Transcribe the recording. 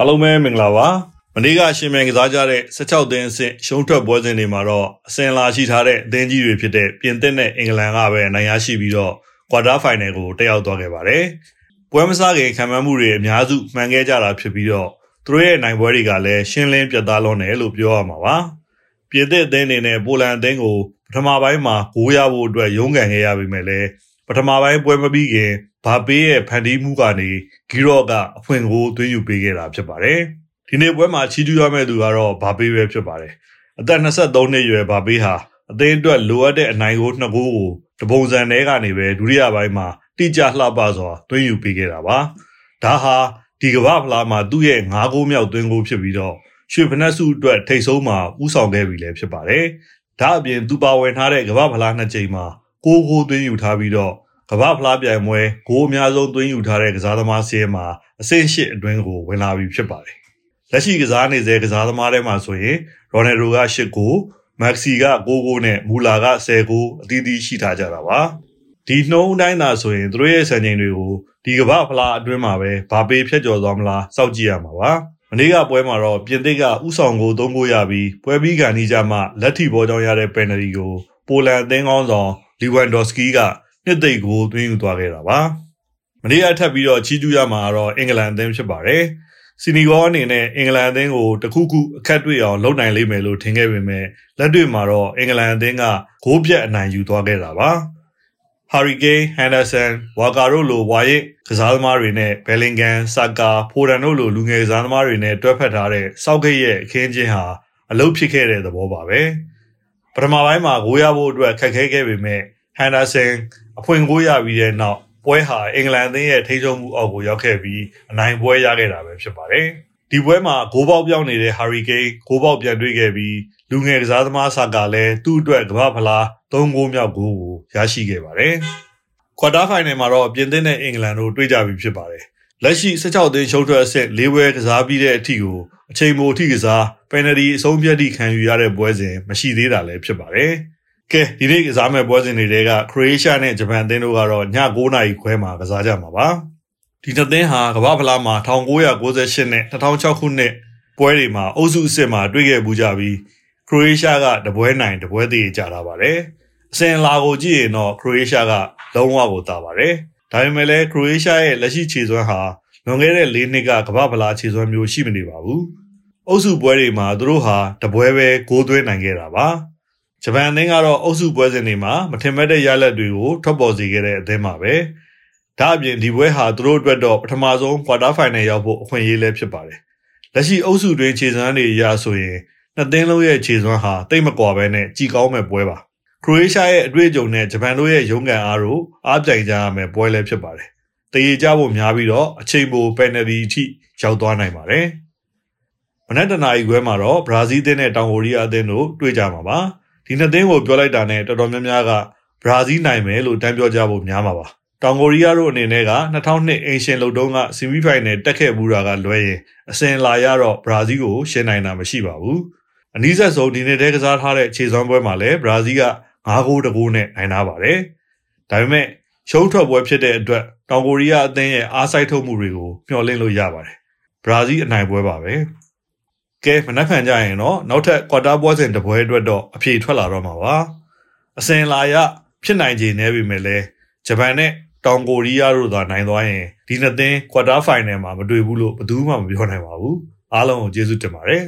အားလုံးပဲမင်္ဂလာပါမနေ့ကရှင်မြန်ကစားကြတဲ့16သင်းအဆင့်ရှုံးထွက်ပွဲစဉ်တွေမှာတော့အစင်လာရှိထားတဲ့အသင်းကြီးတွေဖြစ်တဲ့ပြင်သစ်နဲ့အင်္ဂလန်ကပဲနိုင်ရရှိပြီးတော့ကွာတာဖိုင်နယ်ကိုတက်ရောက်သွားခဲ့ပါတယ်ပွဲမစားခင်ခံမှန်းမှုတွေအများစုမှန်ခဲ့ကြတာဖြစ်ပြီးတော့သူတို့ရဲ့နိုင်ပွဲတွေကလည်းရှင်းလင်းပြတ်သားလွန်းတယ်လို့ပြောရမှာပါပြင်သစ်အသင်းအနေနဲ့ပိုလန်အသင်းကိုပထမပိုင်းမှာဂိုးရဖို့အတွက်ရုန်းကန်ခဲ့ရပေမဲ့လည်း ပထမပိုင်းပွဲမပြီးခင်ဘာပေးရဲ့ဖန်တီးမှုကနေဂီရော့ကအဖွင့်ကိုသွင်းယူပေးခဲ့တာဖြစ်ပါတယ်။ဒီနေ့ပွဲမှာချီးကျူးရမယ့်သူကတော့ဘာပေးပဲဖြစ်ပါတယ်။အသက်23နှစ်အရွယ်ဘာပေးဟာအသင်းအတွက်လိုအပ်တဲ့အနိုင်ကိုနှစ်ဂိုးကိုတပုံစံထဲကနေပဲဒုတိယပိုင်းမှာတိကျလှပစွာသွင်းယူပေးခဲ့တာပါ။ဒါဟာဒီကမ္ဘာဖလားမှာသူ့ရဲ့၅ဂိုးမြောက်သွင်းဂိုးဖြစ်ပြီးတော့ရွှေဖနက်စုအတွက်ထိတ်ဆုံးမှာဥဆောင်ခဲ့ပြီလည်းဖြစ်ပါတယ်။ဒါအပြင်သူပါဝင်ထားတဲ့ကမ္ဘာဖလားနှစ်ကြိမ်မှာ ကိုးဂိုးသွင်းယူထားပြီးတော့ကမ္ဘာဖလားပြိုင်ပွဲဂိုးအများဆုံးသွင်းယူထားတဲ့ကစားသမားစီးရဲမှာအဆင့်၈အတွင်းကိုဝင်လာပြီဖြစ်ပါတယ်။လက်ရှိကစားနေသေးကစားသမားတွေမှာဆိုရင်ရိုနယ်ဒိုက၈ဂိုးမက်ဆီက9ဂိုးနဲ့မူလာက10ဂိုးအသီးသီးရှိထားကြတာပါ။ဒီနှုံးတိုင်းသာဆိုရင်သူတို့ရဲ့စံချိန်တွေကိုဒီကမ္ဘာဖလားအတွင်းမှာပဲဘာပေဖြတ်ကျော်သွားမလားစောင့်ကြည့်ရမှာပါ။မနေ့ကပွဲမှာတော့ပြင်သစ်ကဥဆောင်ကို၃ဂိုးရပြီးပွဲပြီးကန်ဒီကြမှာလက်ထိဘောကြောင့်ရတဲ့ပယ်နယ်တီကိုပိုလန်အသင်းကောင်းဆောင် လီဝန်ဒေါ်စကီကနှစ်သိမ့်ကိုသွင်းယူသွားခဲ့တာပါမနေ့ကထပ်ပြီးတော့ချီးကျူးရမှာတော့အင်္ဂလန်အသင်းဖြစ်ပါတယ်စီနီဂေါအနေနဲ့အင်္ဂလန်အသင်းကိုတခုခုအခက်တွေ့အောင်လုပ်နိုင်လိမ့်မယ်လို့ထင်ခဲ့ပေမဲ့လက်တွေ့မှာတော့အင်္ဂလန်အသင်းကဂိုးပြတ်အနိုင်ယူသွားခဲ့တာပါဟာရီကိန်းဟန်ဒါဆန်ဝါကာတို့လိုဝါရစ်ကစားသမားတွေနဲ့ဘယ်လင်ဂန်ဆာကာဖိုဒန်တို့လိုလူငယ်ကစားသမားတွေနဲ့တွဲဖက်ထားတဲ့စောက်ခိတ်ရဲ့အခင်းချင်းဟာအလုပ်ဖြစ်ခဲ့တဲ့သဘောပါပဲ ပထမပိုင်းမှာဂိုးရဖို့အတွက်ခက်ခဲခဲ့ပေမဲ့ဟန်ဒါဆန်အဖွင့်ကိုရပြီးတဲ့နောက်ပွဲဟာအင်္ဂလန်အသင်းရဲ့ထိန်းချုပ်မှုအောက်ကိုရောက်ခဲ့ပြီးအနိုင်ပွဲရခဲ့တာပဲဖြစ်ပါတယ်။ဒီပွဲမှာဂိုးပေါက်ပြောင်းနေတဲ့ Harry Kane ဂိုးပေါက်ပြန်တွေ့ခဲ့ပြီးလူငယ်ကစားသမားဆာကာလည်းသူ့အတွက်ကမ္ဘာဖလား၃ဂိုးမြောက်ဂိုးကိုရရှိခဲ့ပါတယ်။ကွာတာဖိုင်နယ်မှာတော့ပြင်သစ်နဲ့အင်္ဂလန်တို့တွေ့ကြပြီဖြစ်ပါတယ်။လက်ရှိ16သင်းရှုံးထွက်အဆင့်၄ပွဲကစားပြီးတဲ့အထိကို အချိန်မိုအထိကစားပယ်နယ်တီအဆုံးဖြတ်ထိခံယူရတဲ့ပွဲစဉ်မရှိသေးတာလည်းဖြစ်ပါတယ်။ကဲဒီနေ့ကစားမယ့်ပွဲစဉ်တွေကခရိုအေးရှားနဲ့ဂျပန်အသင်းတို့ကတော့ည9:00နာရီခွဲမှာကစားကြမှာပါဒီနှစ်သင်းဟာကမ္ဘာဖလားမှာ1998နဲ့2006ခုနှစ်ပွဲတွေမှာအုပ်စုအဆင့်မှာတွေ့ခဲ့မှုကြပြီးခရိုအေးရှားကတပွဲနိုင်တပွဲသေးကြတာပါတယ်အစဉ်လာကိုကြည့်ရင်တော့ခရိုအေးရှားကလုံးဝကိုတာပါတယ်ဒါပေမဲ့လည်းခရိုအေးရှားရဲ့လက်ရှိခြေစွမ်းဟာ လွန်ခဲ့တဲ့၄နှစ်ကကမ္ဘာဖလားခြေစွမ်းမျိုးရှိမနေပါဘူးအုပ်စုပွဲတွေမှာသူတို့ဟာတပွဲပဲဂိုးသွင်းနိုင်ခဲ့တာပါဂျပန်အသင်းကတော့အုပ်စုပွဲစဉ်တွေမှာမထင်မဲ့တဲ့ရလဒ်တွေကိုထွက်ပေါ်စေခဲ့တဲ့အသင်းပါပဲ။ဒါအပြင်ဒီပွဲဟာသူတို့အတွက်တော့ပထမဆုံးကွာတာဖိုင်နယ်ရောက်ဖို့အခွင့်အရေးလည်းဖြစ်ပါတယ်။လက်ရှိအုပ်စုတွင်းခြေစွမ်းတွေအရဆိုရင်နှစ်သင်းလုံးရဲ့ခြေစွမ်းဟာတိတ်မကွာပဲနဲ့ကြည်ကောင်းမဲ့ပွဲပါ။ခရိုအေးရှားရဲ့အတွေ့အကြုံနဲ့ဂျပန်တို့ရဲ့ရုန်းကန်အားတို့အားပြိုင်ကြရမယ်ပွဲလည်းဖြစ်ပါတယ်။ တရေကြဖို့များပြီးတော့အချိန်ပိုပယ်နယ်တီအထိရောက်သွားနိုင်ပါတယ်။မနက်တနာရီခွဲမှာတော့ဘရာဇီးအသင်းနဲ့တောင်ကိုရီးယားအသင်းတို့တွေ့ကြမှာပါ။ဒီနှစ်သင်းကိုပြောလိုက်တာနဲ့တော်တော်များများကဘရာဇီးနိုင်မယ်လို့တန်းပြောကြဖို့များမှာပါတောင်ကိုရီးယားတို့အနေနဲ့က2002အင်ရှင်လုတ်တုံးကဆီမီဖိုင်နယ်တက်ခဲ့ဘူးတာကလွဲရင်အစင်လာရတော့ဘရာဇီးကိုရှင်းနိုင်တာမရှိပါဘူးအနည်းဆက်ဆုံးဒီနေ့တည်းကစားထားတဲ့ခြေစွမ်းပွဲမှာလည်းဘရာဇီးက9ဂိုးတဂိုးနဲ့နိုင်ထားပါတယ်ဒါပေမဲ့ ရှုံးထွက်ပွဲဖြစ်တဲ့အတွက်တောင်ကိုရီးယားအသင်းရဲ့အားစိုက်ထုတ်မှုတွေကိုမျှော်လင့်လို့ရပါတယ်ဘရာဇီးအနိုင်ပွဲပါပဲကဲမနှက်ဖန်ကြရင်တော့နောက်ထပ်ကွာတာပွဲစဉ်တစ်ပွဲအတွက်တော့အဖြေထွက်လာတော့မှာပါအစင်လာရဖြစ်နိုင်ခြေနေပြီမဲ့လဲဂျပန်နဲ့တောင်ကိုရီးယားတို့သာနိုင်သွားရင်ဒီနှစ်သင်းကွာတာဖိုင်နယ်မှာမတွေ့ဘူးလို့ဘယ်သူမှမပြောနိုင်ပါဘူးအားလုံးကိုကျေးဇူးတင်ပါတယ်